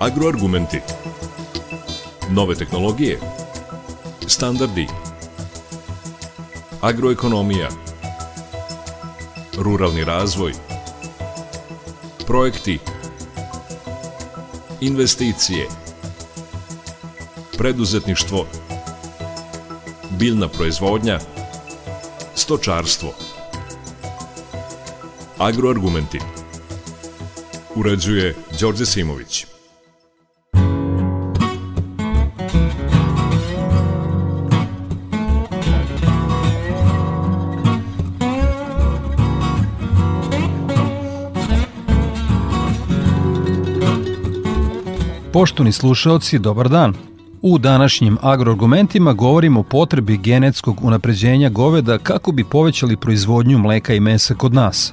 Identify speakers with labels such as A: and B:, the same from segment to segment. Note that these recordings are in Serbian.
A: Agroargumenti. Nove tehnologije. Standardi. Agroekonomija. Ruralni razvoj. Projekti. Investicije. Preduzetništvo. Biljna proizvodnja. Stočarstvo. Agroargumenti. Uređuje Đorđe Simović.
B: Poštovni slušaoci, dobar dan. U današnjim agroargumentima govorimo o potrebi genetskog unapređenja goveda kako bi povećali proizvodnju mleka i mesa kod nas.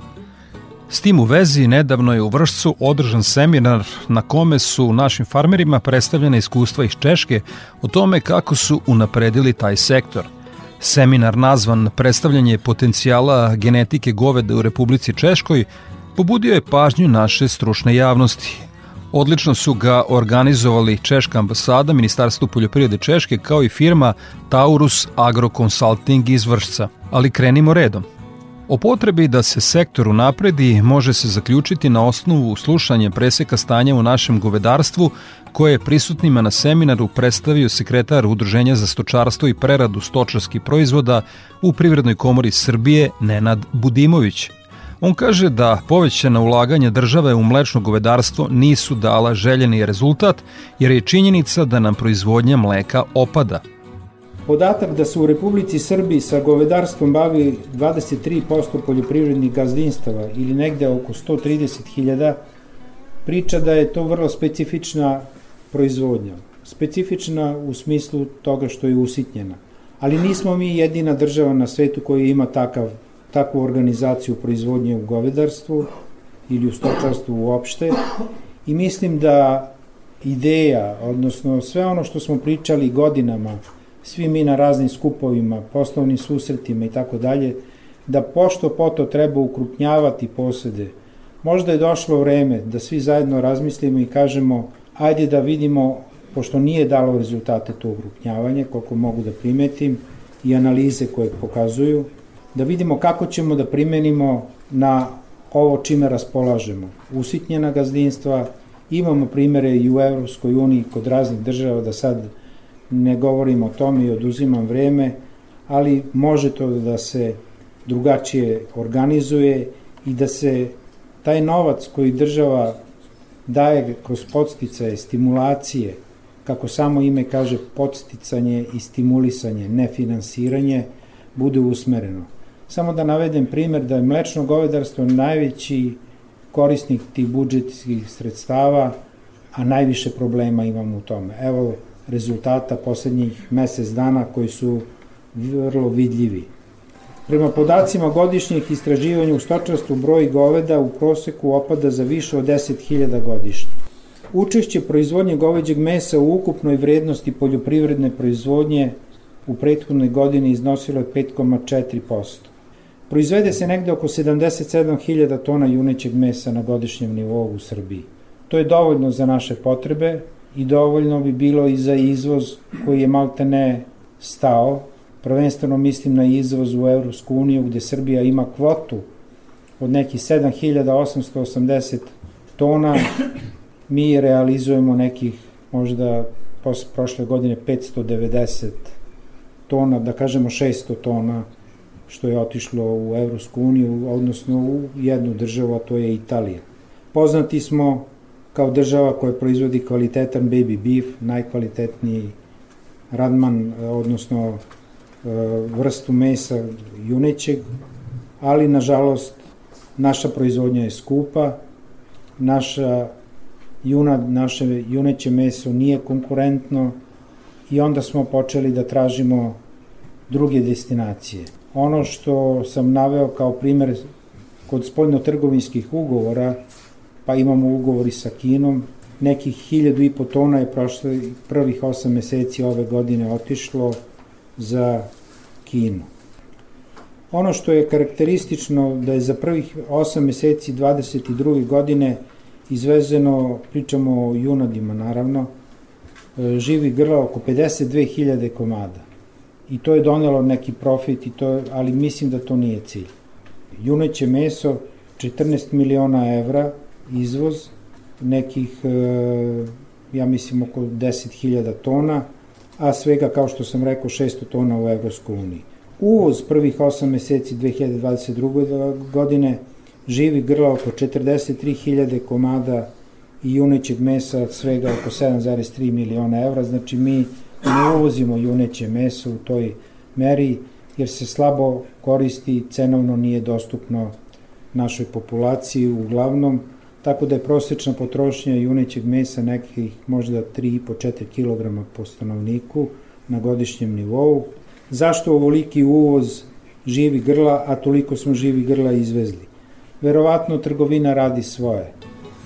B: S tim u vezi nedavno je u Vršcu održan seminar na kome su našim farmerima predstavljene iskustva iz Češke o tome kako su unapredili taj sektor. Seminar nazvan Predstavljanje potencijala genetike goveda u Republici Češkoj pobudio je pažnju naše stručne javnosti, Odlično su ga organizovali Češka ambasada, Ministarstvo poljoprivrede Češke kao i firma Taurus Agro Consulting iz Vršca. Ali krenimo redom. O potrebi da se sektor unapredi može se zaključiti na osnovu slušanja preseka stanja u našem govedarstvu koje je prisutnima na seminaru predstavio sekretar Udruženja za stočarstvo i preradu stočarskih proizvoda u Privrednoj komori Srbije Nenad Budimović. On kaže da povećana ulaganja države u mlečno govedarstvo nisu dala željeni rezultat, jer je činjenica da nam proizvodnja mleka opada.
C: Podatak da se u Republici Srbiji sa govedarstvom bavi 23% poljoprivrednih gazdinstava ili negde oko 130.000 priča da je to vrlo specifična proizvodnja. Specifična u smislu toga što je usitnjena. Ali nismo mi jedina država na svetu koja ima takav takvu organizaciju proizvodnje u govedarstvu ili u stočarstvu uopšte i mislim da ideja, odnosno sve ono što smo pričali godinama, svi mi na raznim skupovima, poslovnim susretima i tako dalje, da pošto poto treba ukrupnjavati posede. Možda je došlo vreme da svi zajedno razmislimo i kažemo ajde da vidimo, pošto nije dalo rezultate to ukrupnjavanje, koliko mogu da primetim, i analize koje pokazuju, da vidimo kako ćemo da primenimo na ovo čime raspolažemo. Usitnjena gazdinstva, imamo primere i u Evropskoj uniji kod raznih država da sad ne govorim o tome i oduzimam vreme, ali može to da se drugačije organizuje i da se taj novac koji država daje kroz podsticaje, stimulacije, kako samo ime kaže podsticanje i stimulisanje, ne finansiranje, bude usmereno. Samo da navedem primer da je mlečno govedarstvo najveći korisnik tih budžetskih sredstava, a najviše problema imamo u tome. Evo rezultata poslednjih mesec dana koji su vrlo vidljivi. Prema podacima godišnjih istraživanja u stočarstvu broj goveda u proseku opada za više od 10.000 godišnje. Učešće proizvodnje goveđeg mesa u ukupnoj vrednosti poljoprivredne proizvodnje u prethodnoj godini iznosilo je 5,4%. Proizvede se negde oko 77.000 tona junećeg mesa na godišnjem nivou u Srbiji. To je dovoljno za naše potrebe i dovoljno bi bilo i za izvoz koji je malte ne stao. Prvenstveno mislim na izvoz u Evropsku uniju gde Srbija ima kvotu od nekih 7880 tona. Mi realizujemo nekih možda posle prošle godine 590 tona, da kažemo 600 tona što je otišlo u Evropsku uniju, odnosno u jednu državu, a to je Italija. Poznati smo kao država koja proizvodi kvalitetan baby beef, najkvalitetniji radman, odnosno e, vrstu mesa junećeg, ali nažalost naša proizvodnja je skupa, naša juna, naše juneće meso nije konkurentno i onda smo počeli da tražimo druge destinacije. Ono što sam naveo kao primer kod spoljno-trgovinskih ugovora, pa imamo ugovori sa Kinom, nekih hiljadu i po tona je prošle prvih osam meseci ove godine otišlo za Kinu. Ono što je karakteristično da je za prvih 8 meseci 22. godine izvezeno, pričamo o junadima naravno, e, živi grla oko 52.000 komada. I to je donelo neki profit, i to, ali mislim da to nije cilj. Juneće meso, 14 miliona evra, izvoz, nekih, e, ja mislim, oko 10.000 tona, a svega, kao što sam rekao, 600 tona u Evropskoj uniji. Uvoz prvih 8 meseci 2022. godine živi grla oko 43.000 komada i junećeg mesa svega oko 7,3 miliona evra, znači mi ne uvozimo juneće meso u toj meri jer se slabo koristi, cenovno nije dostupno našoj populaciji uglavnom, tako da je prosečna potrošnja junećeg mesa nekih možda 3,5-4 kg po stanovniku na godišnjem nivou. Zašto ovoliki uvoz živi grla, a toliko smo živi grla izvezli? Verovatno trgovina radi svoje.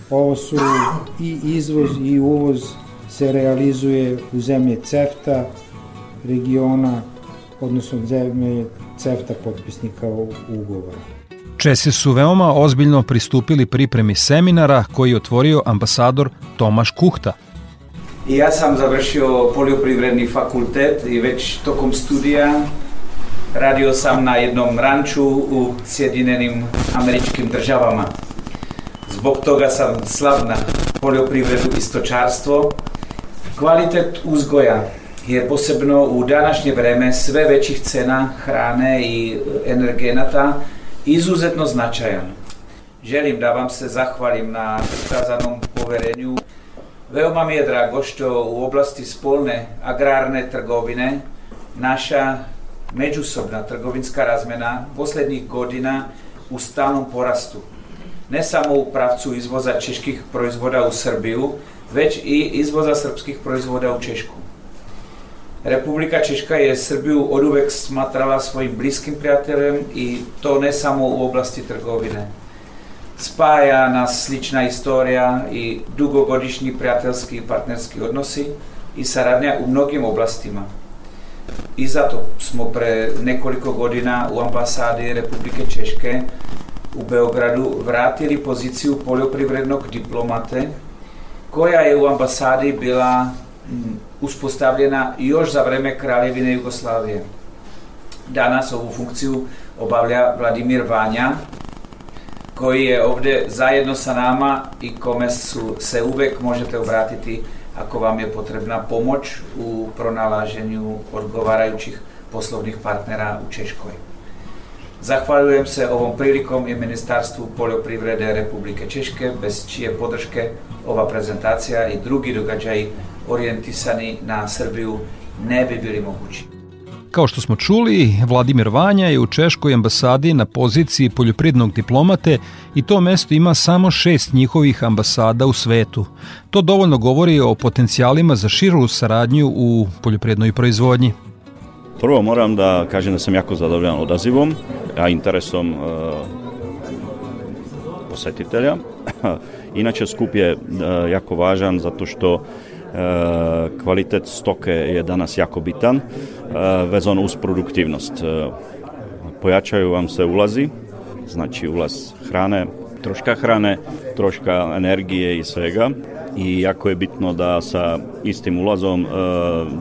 C: Ovo su i izvoz i uvoz se realizuje u zemlje CEFTA, regiona, odnosno zemlje CEFTA potpisnika ugovora.
B: Česi su veoma ozbiljno pristupili pripremi seminara koji je otvorio ambasador Tomaš Kuhta.
D: I ja sam završio poljoprivredni fakultet i već tokom studija radio sam na jednom ranču u Sjedinjenim američkim državama. Zbog toga sam slab na poljoprivredu i stočarstvo. Kvalitet uzgoja je posebno u današnje vreme sve većih cena hrane i energenata izuzetno značajan. Želim da vam se zahvalim na ukazanom poverenju. Veoma mi je drago što u oblasti spolne agrarne trgovine naša međusobna trgovinska razmena poslednjih godina u stalnom porastu. Ne samo u pravcu izvoza čeških proizvoda u Srbiju, već i izvoza srpskih proizvoda u Češku. Republika Češka je Srbiju od uvek smatrala svojim bliskim prijateljem i to ne samo u oblasti trgovine. Spaja nas slična istorija i dugogodišnji prijateljski i partnerski odnosi i saradnja u mnogim oblastima. I zato smo pre nekoliko godina u ambasadi Republike Češke u Beogradu vratili poziciju poljoprivrednog diplomate koja je u ambasadi bila uspostavljena još za vreme Kraljevine Jugoslavije. Danas ovu funkciju obavlja Vladimir Vanja, koji je ovde zajedno sa nama i kome su se uvek možete obratiti ako vam je potrebna pomoć u pronalaženju odgovarajućih poslovnih partnera u Češkoj. Zahvaljujem se ovom prilikom i Ministarstvu poljoprivrede Republike Češke, bez čije podrške ova prezentacija i drugi događaji orijentisani na Srbiju ne bi bili mogući.
B: Kao što smo čuli, Vladimir Vanja je u Češkoj ambasadi na poziciji poljopridnog diplomate i to mesto ima samo šest njihovih ambasada u svetu. To dovoljno govori o potencijalima za širu saradnju u poljoprednoj proizvodnji.
E: Prvo moram da kažem da sam jako zadovoljan odazivom, a interesom uh, posetitelja. Inače, skup je uh, jako važan zato što E, kvalitet stoke je danas jako bitan, e, vezano uz produktivnost. E, pojačaju vam se ulazi, znači ulaz hrane, troška hrane, troška energije i svega i jako je bitno da sa istim ulazom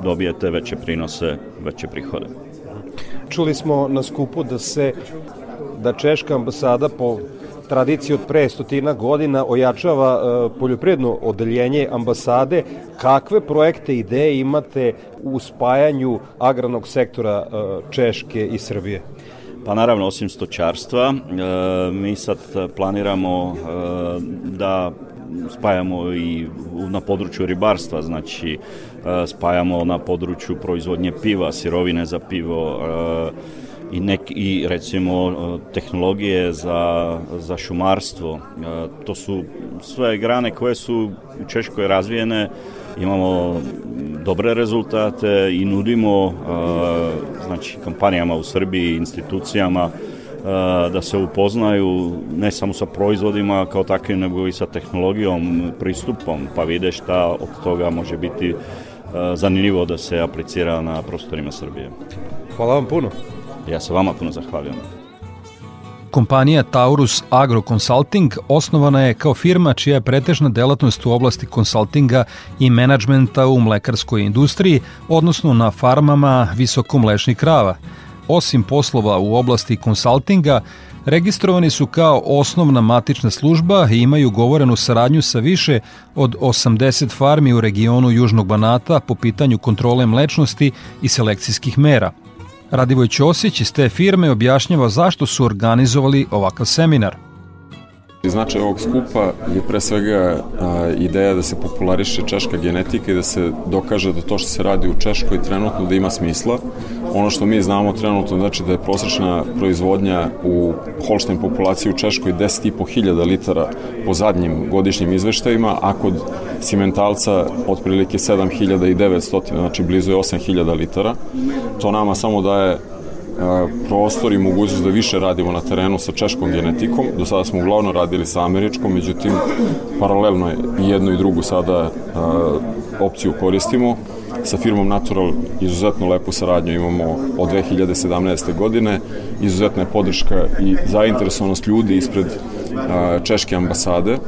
E: dobijete veće prinose, veće prihode.
F: Čuli smo na skupu da se da Češka ambasada po tradiciji od pre stotina godina ojačava e, poljoprivredno odeljenje ambasade. Kakve projekte, ideje imate u spajanju agrarnog sektora e, Češke i Srbije?
E: Pa naravno, osim stočarstva, e, mi sad planiramo da spajamo i na području ribarstva, znači spajamo na području proizvodnje piva, sirovine za pivo, i, nek, i recimo tehnologije za, za šumarstvo. To su sve grane koje su u Češkoj razvijene, imamo dobre rezultate i nudimo znači kompanijama u Srbiji, institucijama da se upoznaju ne samo sa proizvodima kao takvim, nego i sa tehnologijom, pristupom, pa vide šta od toga može biti zanimljivo da se aplicira na prostorima Srbije.
F: Hvala vam puno.
E: Ja se vama puno zahvaljujem.
B: Kompanija Taurus Agro Consulting osnovana je kao firma čija je pretežna delatnost u oblasti konsultinga i menadžmenta u mlekarskoj industriji, odnosno na farmama visokomlečnih krava. Osim poslova u oblasti konsultinga, registrovani su kao osnovna matična služba i imaju govorenu saradnju sa više od 80 farmi u regionu Južnog Banata po pitanju kontrole mlečnosti i selekcijskih mera – Radivoj Ćosić iz te firme objašnjava zašto su organizovali ovakav seminar –
G: Značaj ovog skupa je pre svega a, ideja da se populariše češka genetika i da se dokaže da to što se radi u Češkoj trenutno da ima smisla. Ono što mi znamo trenutno znači da je prosječna proizvodnja u holštajn populaciji u Češkoj 10.500 litara po zadnjim godišnjim izveštajima, a kod simentalca otprilike 7.900, znači blizu je 8.000 litara. To nama samo daje prostor i mogućnost da više radimo na terenu sa češkom genetikom. Do sada smo uglavnom radili sa američkom, međutim, paralelno je jednu i drugu sada opciju koristimo. Sa firmom Natural izuzetno lepu saradnju imamo od 2017. godine. Izuzetna je podrška i zainteresovanost ljudi ispred češke ambasade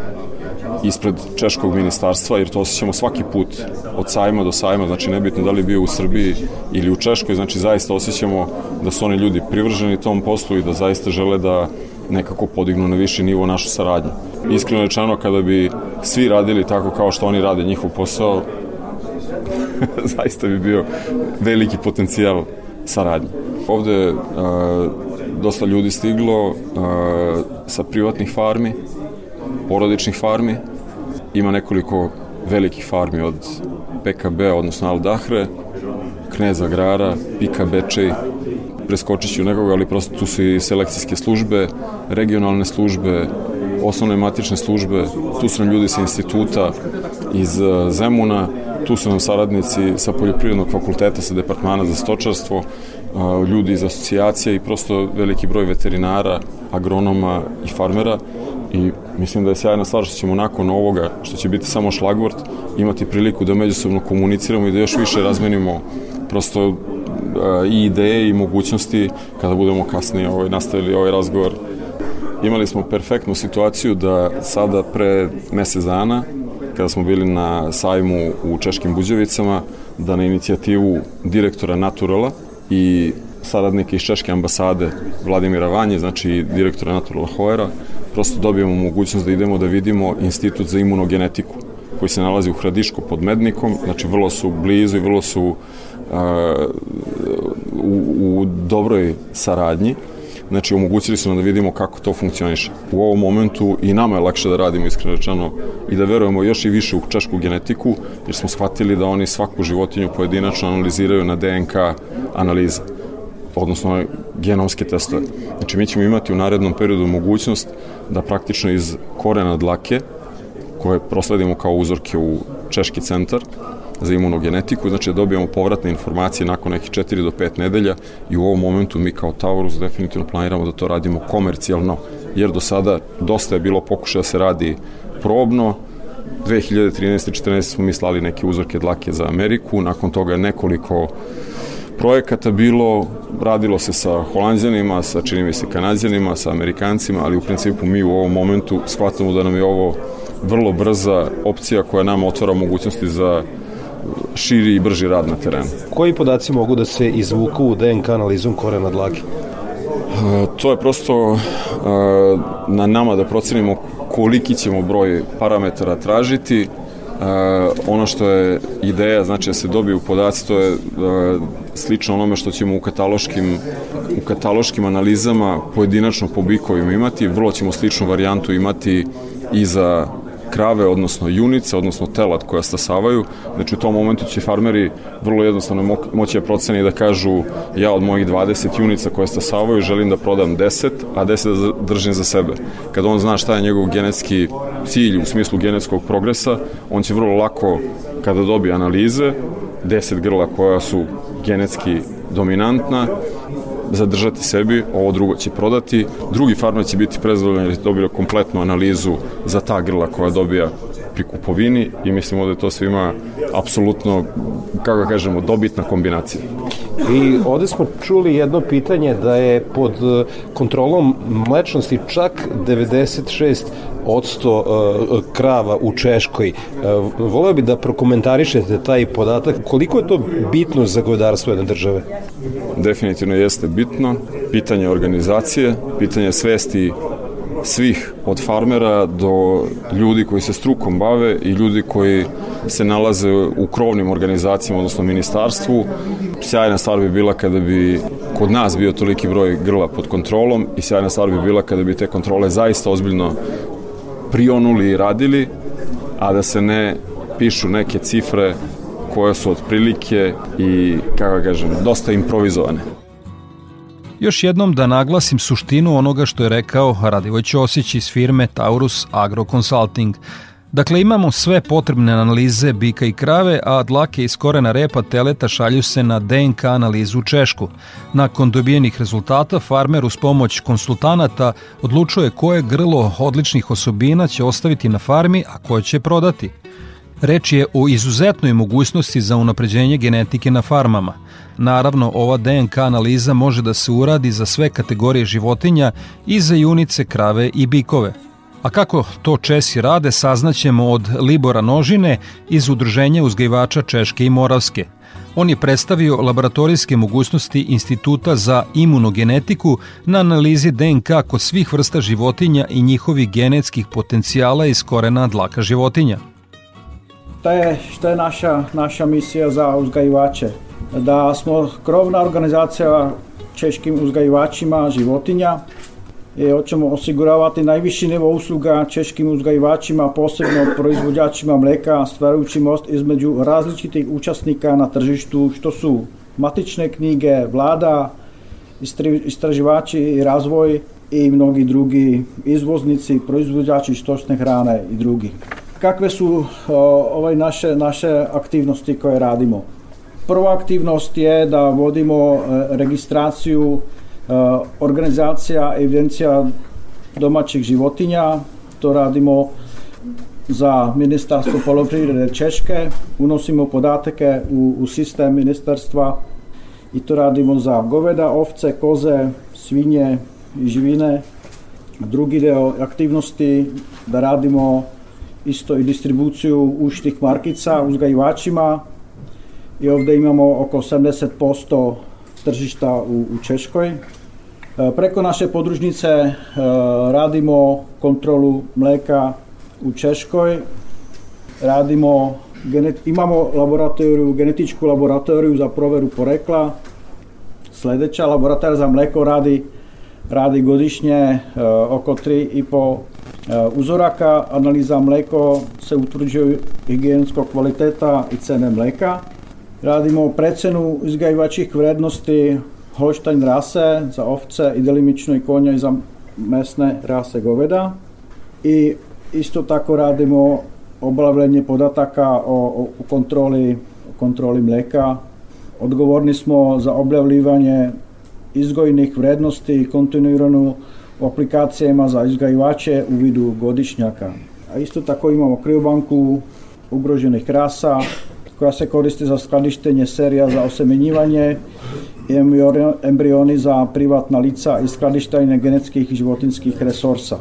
G: ispred Češkog ministarstva, jer to osjećamo svaki put od sajma do sajma, znači nebitno da li bio u Srbiji ili u Češkoj, znači zaista osjećamo da su oni ljudi privrženi tom poslu i da zaista žele da nekako podignu na viši nivo našu saradnju. Iskreno rečeno, kada bi svi radili tako kao što oni rade njihov posao, zaista bi bio veliki potencijal saradnje. Ovde je dosta ljudi stiglo a, sa privatnih farmi, porodičnih farmi, Ima nekoliko velikih farmi od PKB, odnosno Al Dahre, Kneza Grara, Pika Bečej, preskočit ću nekoga, ali prosto tu su i selekcijske službe, regionalne službe, osnovne matične službe, tu su nam ljudi sa instituta iz e, Zemuna, tu su nam saradnici sa poljoprivrednog fakulteta, sa departmana za stočarstvo, e, ljudi iz asocijacija i prosto veliki broj veterinara, agronoma i farmera i mislim da je sjajna stvar što ćemo nakon ovoga, što će biti samo šlagvort, imati priliku da međusobno komuniciramo i da još više razmenimo prosto uh, i ideje i mogućnosti kada budemo kasnije ovaj, nastavili ovaj razgovor. Imali smo perfektnu situaciju da sada pre mesec dana kada smo bili na sajmu u Češkim Buđevicama, da na inicijativu direktora Naturala i saradnika iz Češke ambasade Vladimira Vanje, znači direktora Naturala Hoera, prosto dobijemo mogućnost da idemo da vidimo institut za imunogenetiku koji se nalazi u Hradiško pod Mednikom, znači vrlo su blizu i vrlo su uh, u, u dobroj saradnji. Znači, omogućili su nam da vidimo kako to funkcioniše. U ovom momentu i nama je lakše da radimo, iskreno rečeno, i da verujemo još i više u češku genetiku, jer smo shvatili da oni svaku životinju pojedinačno analiziraju na DNK analize odnosno genomske testove. Znači mi ćemo imati u narednom periodu mogućnost da praktično iz korena dlake, koje prosledimo kao uzorke u Češki centar za imunogenetiku, znači da dobijamo povratne informacije nakon nekih 4 do 5 nedelja i u ovom momentu mi kao Taurus definitivno planiramo da to radimo komercijalno, jer do sada dosta je bilo pokušaja da se radi probno, 2013. 14. smo mi slali neke uzorke dlake za Ameriku, nakon toga nekoliko projekata bilo, radilo se sa holandjanima, sa čini mi se kanadjanima, sa amerikancima, ali u principu mi u ovom momentu shvatamo da nam je ovo vrlo brza opcija koja nam otvara mogućnosti za širi i brži rad na terenu.
F: Koji podaci mogu da se izvuku u DNK analizom korena dlake?
G: To je prosto na nama da procenimo koliki ćemo broj parametara tražiti, Uh, ono što je ideja, znači da se dobiju podaci, to je slično onome što ćemo u kataloškim, u kataloškim analizama pojedinačno po bikovima imati, vrlo ćemo sličnu varijantu imati i za krave, odnosno junice, odnosno telat koja stasavaju. Znači u tom momentu će farmeri vrlo jednostavno moći da proceni da kažu ja od mojih 20 junica koje stasavaju želim da prodam 10, a 10 da držim za sebe. Kada on zna šta je njegov genetski cilj u smislu genetskog progresa, on će vrlo lako kada dobije analize, 10 grla koja su genetski dominantna, zadržati sebi, ovo drugo će prodati. Drugi farmer će biti prezadovoljan jer je dobio kompletnu analizu za ta grla koja dobija pri kupovini i mislimo da je to svima apsolutno, kako kažemo, dobitna kombinacija.
F: I ovde smo čuli jedno pitanje da je pod e, kontrolom mlečnosti čak 96 odsto e, krava u Češkoj. E, voleo bi da prokomentarišete taj podatak. Koliko je to bitno za govedarstvo jedne države?
G: Definitivno jeste bitno. Pitanje organizacije, pitanje svesti svih od farmera do ljudi koji se strukom bave i ljudi koji se nalaze u krovnim organizacijama, odnosno ministarstvu. Sjajna stvar bi bila kada bi kod nas bio toliki broj grla pod kontrolom i sjajna stvar bi bila kada bi te kontrole zaista ozbiljno prionuli i radili, a da se ne pišu neke cifre koje su otprilike i, kako kažem, dosta improvizovane.
B: Još jednom da naglasim suštinu onoga što je rekao Radivoj Ćosić iz firme Taurus Agro Consulting. Dakle, imamo sve potrebne analize bika i krave, a dlake iz korena repa teleta šalju se na DNK analizu u Češku. Nakon dobijenih rezultata, farmer uz pomoć konsultanata odlučuje koje grlo odličnih osobina će ostaviti na farmi, a koje će prodati. Reč je o izuzetnoj mogućnosti za unapređenje genetike na farmama. Naravno, ova DNK analiza može da se uradi za sve kategorije životinja i za junice, krave i bikove. A kako to Česi rade saznaćemo od Libora Nožine iz Udruženja uzgajivača Češke i Moravske. On je predstavio laboratorijske mogućnosti Instituta za imunogenetiku na analizi DNK kod svih vrsta životinja i njihovih genetskih potencijala iz korena dlaka životinja.
H: To je, što je naša, naša misija za uzgajivače da smo krovna organizacija češkim uzgajivačima životinja i hoćemo osiguravati najviši nivo usluga češkim uzgajivačima, posebno proizvođačima mleka, stvarajući most između različitih učesnika na tržištu, što su matične knjige, vlada, istraživači i razvoj i mnogi drugi izvoznici, proizvođači stočne hrane i drugi. Kakve su o, ovaj naše, naše aktivnosti koje radimo? Prva aktivnost je da vodimo e, registraciju organizacija evidencija domaćih životinja. To radimo za Ministarstvo poljoprivrede Češke. Unosimo podatke u, u sistem ministarstva i to radimo za goveda, ovce, koze, svinje i živine. Drugi deo aktivnosti da radimo isto i distribuciju uštih markica uzgajivačima i ovde imamo oko 80% tržišta u, u Češkoj. E, preko naše podružnice e, radimo kontrolu mleka u Češkoj, radimo, imamo laboratoriju, genetičku laboratoriju za proveru porekla. Sledeća laboratorija za mleko radi, radi godišnje e, oko 3,5 uzoraka. Analiza mleko se utvrđuje higijenskog kvaliteta i cene mleka. Radimo precenu izgajivačih vrednosti Holstein rase za ovce i delimično i konja i za mesne rase goveda. I isto tako radimo obavljanje podataka o, o kontroli, o kontroli mleka. Odgovorni smo za objavljivanje izgojnih vrednosti i kontinuiranu u aplikacijama za izgajivače u vidu godišnjaka. A isto tako imamo kriobanku ugroženih rasa, koja se koristi za skladištenje serija za osemenjivanje i embrioni za privatna lica i skladištenje genetskih i životinskih resursa.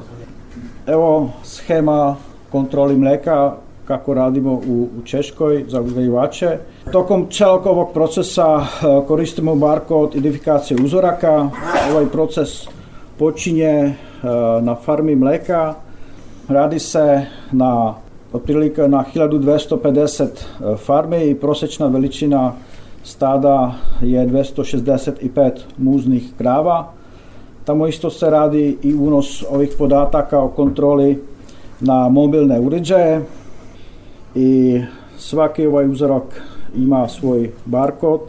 H: Evo schema kontroli mleka kako radimo u, Češkoj za uzgajivače. Tokom celog ovog procesa e, koristimo barkod identifikacije uzoraka. Ovaj proces počinje e, na farmi mleka. Radi se na otprilike na 1250 e, farme i prosečna veličina stada je 265 muznih krava. Tamo isto se radi i unos ovih podataka o kontroli na mobilne uređaje i svaki ovaj uzorak ima svoj barkod.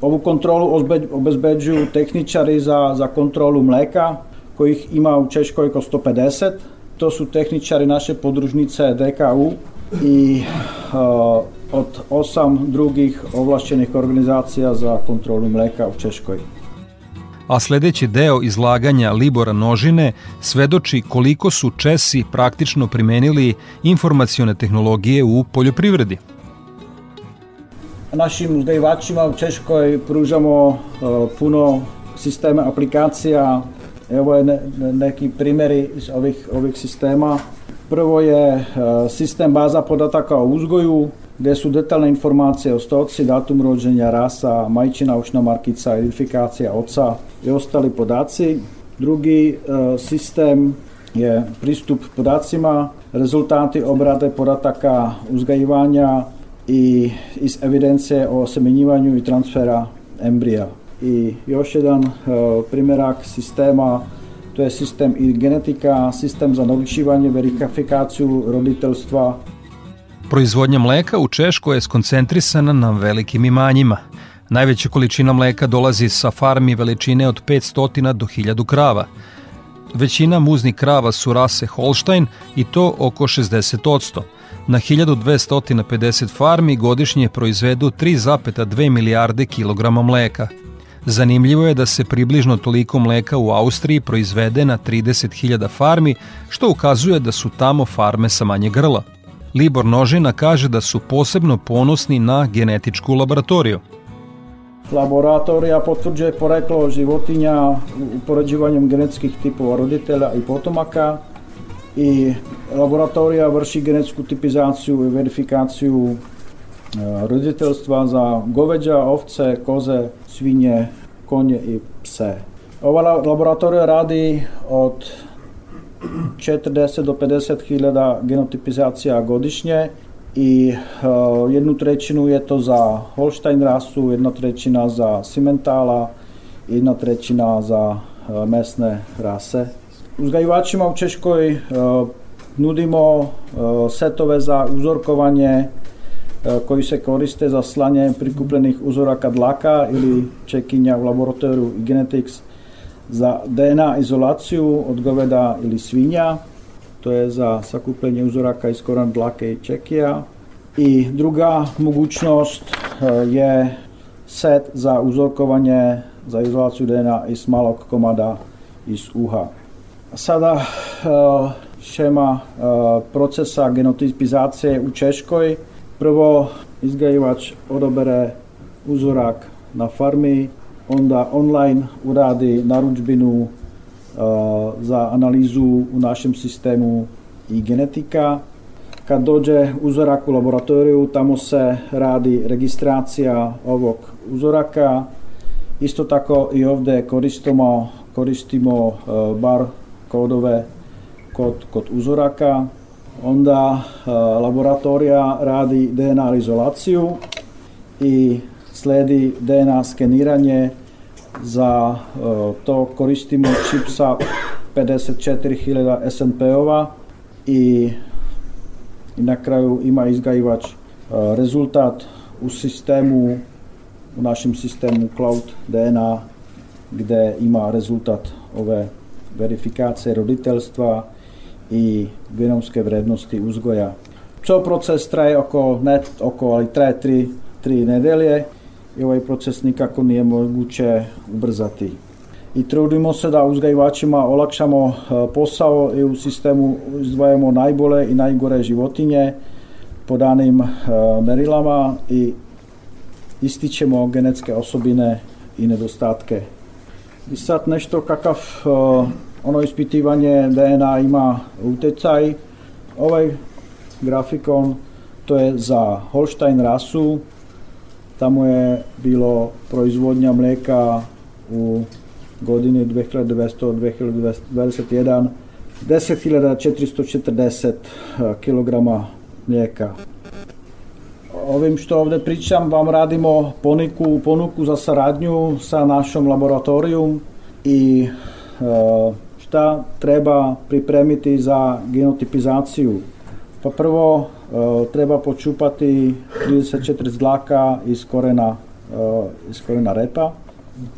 H: Ovu kontrolu obezbeđuju tehničari za, za kontrolu mleka, kojih ima u Češkoj oko 150 to su tehničari naše podružnice DKU i uh, od osam drugih ovlašćenih organizacija za kontrolu mleka u Češkoj.
B: A sledeći deo izlaganja Libora Nožine svedoči koliko su Česi praktično primenili informacione tehnologije u poljoprivredi.
H: našim uzgajivačima u Češkoj pružamo puno sistema aplikacija. Evo je ne, neki primjeri iz ovih, ovih sistema. Prvo je sistem baza podataka o uzgoju, gdje su detaljne informacije o stoci, datum rođenja, rasa, majčina, ušna markica, identifikacija oca i ostali podaci. Drugi sistem je pristup podacima, rezultati obrade podataka uzgajivanja i iz evidencije o semenjivanju i transfera embrija. I još jedan primjerak sistema to je sistem i genetika, sistem za naručivanje, verifikaciju roditeljstva.
B: Proizvodnja mleka u Češkoj je skoncentrisana na velikim imanjima. Najveća količina mleka dolazi sa farmi veličine od 500 do 1000 krava – Većina muznih krava su rase Holstein i to oko 60%. Na 1250 farmi godišnje proizvedu 3,2 milijarde kilograma mleka. Zanimljivo je da se približno toliko mleka u Austriji proizvede na 30.000 farmi, što ukazuje da su tamo farme sa manje grla. Libor Nožina kaže da su posebno ponosni na genetičku laboratoriju –
H: Laboratorija potvrđuje poreklo životinja upoređivanjem genetskih tipova roditelja i potomaka i laboratorija vrši genetsku tipizaciju i verifikaciju e, roditeljstva za goveđa, ovce, koze, svinje, konje i pse. Ova laboratorija radi od 40 do 50 hiljada genotipizacija godišnje i uh, jednu trećinu je to za Holstein rasu, jedna trećina za Simentala, jedna trećina za uh, mesne rase. Uzgajivačima u Češkoj uh, nudimo setove za uzorkovanje koji se koriste za slanje prikupljenih uzoraka dlaka ili čekinja u laboratoriju Genetics za DNA izolaciju od goveda ili svinja to je za sakupljenje uzoraka iz koran dlake i čekija. I druga mogućnost e, je set za uzorkovanje za izolaciju DNA iz malog komada iz uha. Sada e, šema e, procesa genotipizacije u Češkoj. Prvo izgajivač odobere uzorak na farmi, onda online uradi naručbinu za analizu u našem sistemu i genetika. Kad dođe uzorak u laboratoriju, tamo se radi registracija ovog uzoraka. Isto tako i ovdje koristimo, koristimo bar kodove kod, kod uzoraka. Onda laboratorija radi DNA izolaciju i sledi DNA skeniranje za e, to koristimo čip sa 54.000 SNP-ova i na kraju ima izgajivač e, rezultat u sistemu u našem sistemu Cloud DNA gde ima rezultat ove verifikacije roditeljstva i genomske vrednosti uzgoja. Ceo proces traje oko, ne oko, ali traje tri, nedelje ovaj proces nikako nije moguće ubrzati. I trudimo se da uzgajivačima olakšamo e, posao i u sistemu izdvajamo najbole i najgore životinje po danim e, merilama i ističemo genetske osobine i nedostatke. I sad nešto kakav e, ono ispitivanje DNA ima utjecaj. Ovaj grafikon to je za Holstein rasu Tamo je bilo proizvodnja mleka u godini 2200-2021 10.440 kg mlijeka. Ovim što ovdje pričam vam radimo poniku, ponuku za saradnju sa našom laboratorijom i šta treba pripremiti za genotipizaciju. Pa prvo treba počupati 34 zlaka iz korena, eh, iz korena repa.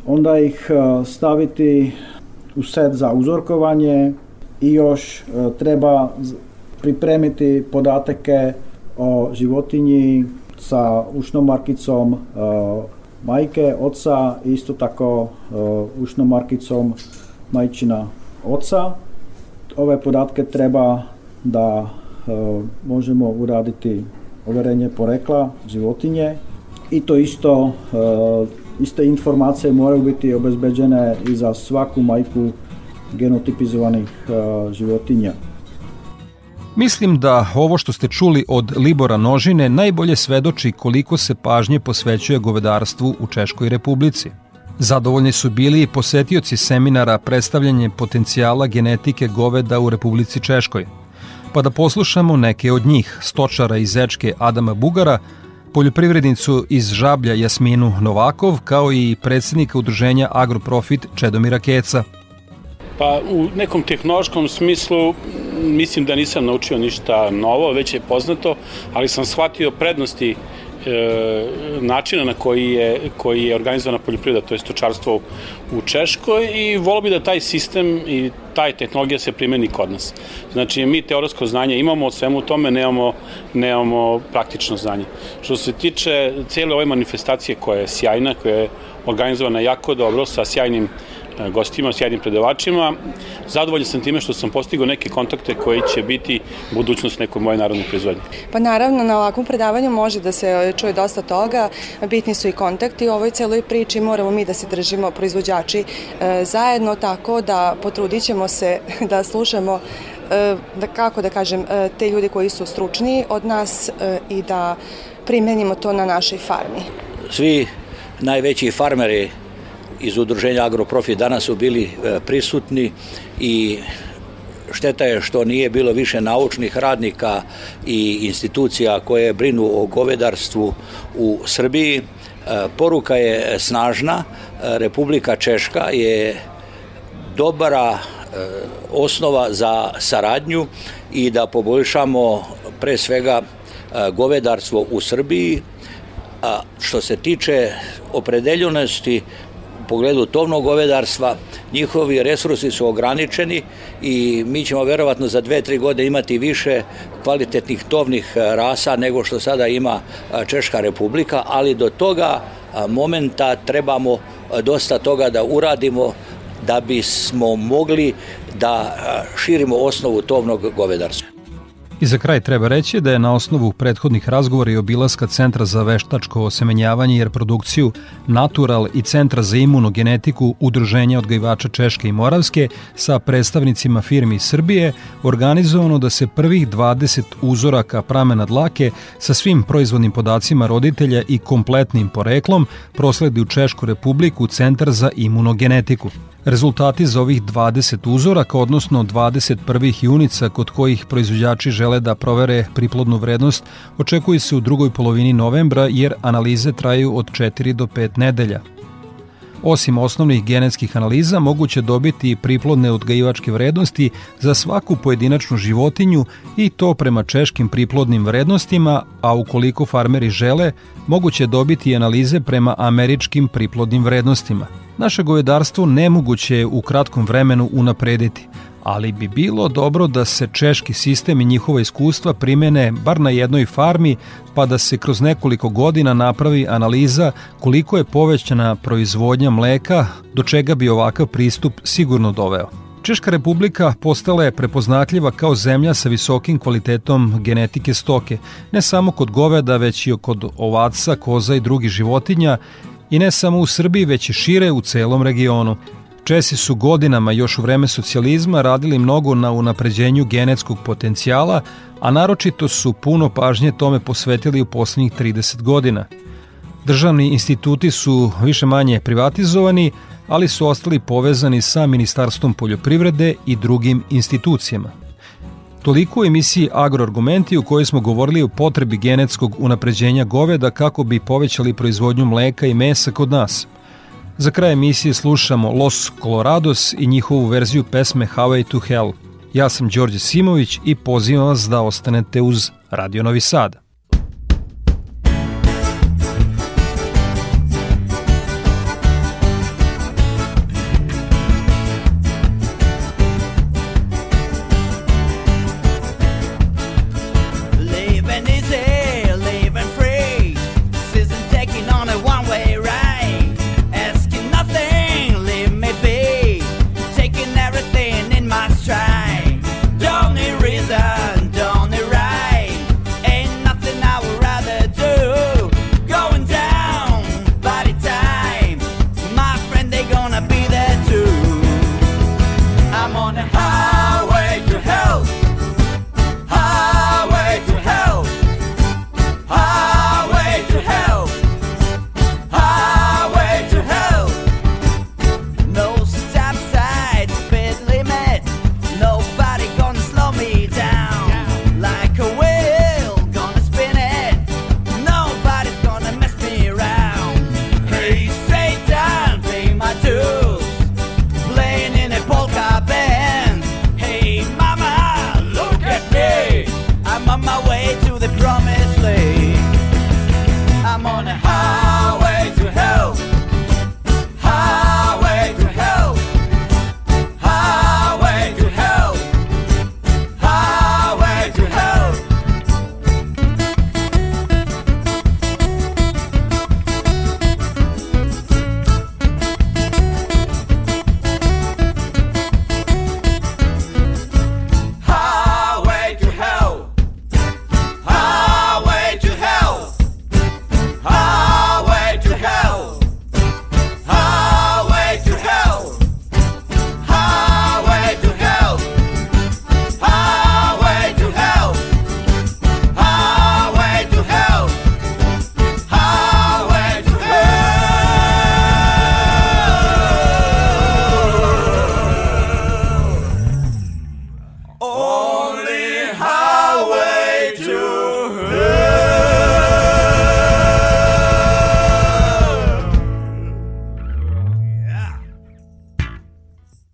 H: Onda ih eh, staviti u set za uzorkovanje i još treba pripremiti podatke o životinji sa ušnom markicom majke, oca isto tako ušnom markicom majčina oca. Ove podatke treba da možemo uraditi overenje porekla životinje, i to isto iste informacije moraju biti obezbeđene i za svaku majku genotipizovanih životinja.
B: Mislim da ovo što ste čuli od Libora Nožine najbolje svedoči koliko se pažnje posvećuje govedarstvu u Češkoj republici. Zadovoljni su bili i posetioci seminara predstavljanje potencijala genetike goveda u Republici Češkoj. Pa da poslušamo neke od njih, stočara iz Zečke Adama Bugara, poljoprivrednicu iz Žablja Jasminu Novakov, kao i predsednika udruženja Agroprofit Čedomira Keca –
I: Pa u nekom tehnološkom smislu mislim da nisam naučio ništa novo, već je poznato, ali sam shvatio prednosti načina na koji je, koji je organizovana poljoprivreda, to je stočarstvo u Češkoj i volio bi da taj sistem i taj tehnologija se primeni kod nas. Znači, mi teoretsko znanje imamo o svemu tome, nemamo, nemamo praktično znanje. Što se tiče cijele ove manifestacije koja je sjajna, koja je organizovana jako dobro, sa sjajnim E, gostima, sjajnim predavačima. Zadovoljan sam time što sam postigao neke kontakte koji će biti budućnost nekoj moje narodne proizvodnje.
J: Pa naravno, na ovakvom predavanju može da se čuje dosta toga. Bitni su i kontakti u ovoj celoj priči. Moramo mi da se držimo proizvođači e, zajedno tako da potrudit ćemo se da slušamo e, da kako da kažem, te ljudi koji su stručniji od nas i da primenimo to na našoj farmi.
K: Svi najveći farmeri iz udruženja Agroprofi danas su bili e, prisutni i šteta je što nije bilo više naučnih radnika i institucija koje brinu o govedarstvu u Srbiji. E, poruka je snažna, e, Republika Češka je dobra osnova za saradnju i da poboljšamo pre svega govedarstvo u Srbiji, a što se tiče opredeljenosti pogledu tovnog govedarstva, njihovi resursi su ograničeni i mi ćemo verovatno za dve, tri godine imati više kvalitetnih tovnih e, rasa nego što sada ima e, Češka republika, ali do toga e, momenta trebamo dosta toga da uradimo da bismo mogli da širimo osnovu tovnog govedarstva.
B: I za kraj treba reći da je na osnovu prethodnih razgovora i obilaska Centra za veštačko osemenjavanje i reprodukciju Natural i Centra za imunogenetiku Udruženja odgajivača Češke i Moravske sa predstavnicima firmi Srbije organizovano da se prvih 20 uzoraka pramena dlake sa svim proizvodnim podacima roditelja i kompletnim poreklom prosledi u Češku republiku Centar za imunogenetiku. Rezultati za ovih 20 uzoraka, odnosno 20 prvih junica kod kojih proizvođači žele da provere priplodnu vrednost, očekuju se u drugoj polovini novembra jer analize traju od 4 do 5 nedelja. Osim osnovnih genetskih analiza, moguće dobiti i priplodne odgajivačke vrednosti za svaku pojedinačnu životinju i to prema češkim priplodnim vrednostima, a ukoliko farmeri žele, moguće dobiti i analize prema američkim priplodnim vrednostima – Naše govedarstvo nemoguće je u kratkom vremenu unaprediti, ali bi bilo dobro da se češki sistem i njihova iskustva primene bar na jednoj farmi, pa da se kroz nekoliko godina napravi analiza koliko je povećana proizvodnja mleka, do čega bi ovakav pristup sigurno doveo. Češka republika postala je prepoznatljiva kao zemlja sa visokim kvalitetom genetike stoke, ne samo kod goveda, već i kod ovaca, koza i drugih životinja, I ne samo u Srbiji, već i šire u celom regionu. Česi su godinama još u vreme socijalizma radili mnogo na unapređenju genetskog potencijala, a naročito su puno pažnje tome posvetili u poslednjih 30 godina. Državni instituti su više manje privatizovani, ali su ostali povezani sa Ministarstvom poljoprivrede i drugim institucijama. Toliko u emisiji Agroargumenti u kojoj smo govorili o potrebi genetskog unapređenja goveda kako bi povećali proizvodnju mleka i mesa kod nas. Za kraj emisije slušamo Los Colorados i njihovu verziju pesme Highway to Hell. Ja sam Đorđe Simović i pozivam vas da ostanete uz Radio Novi Sad.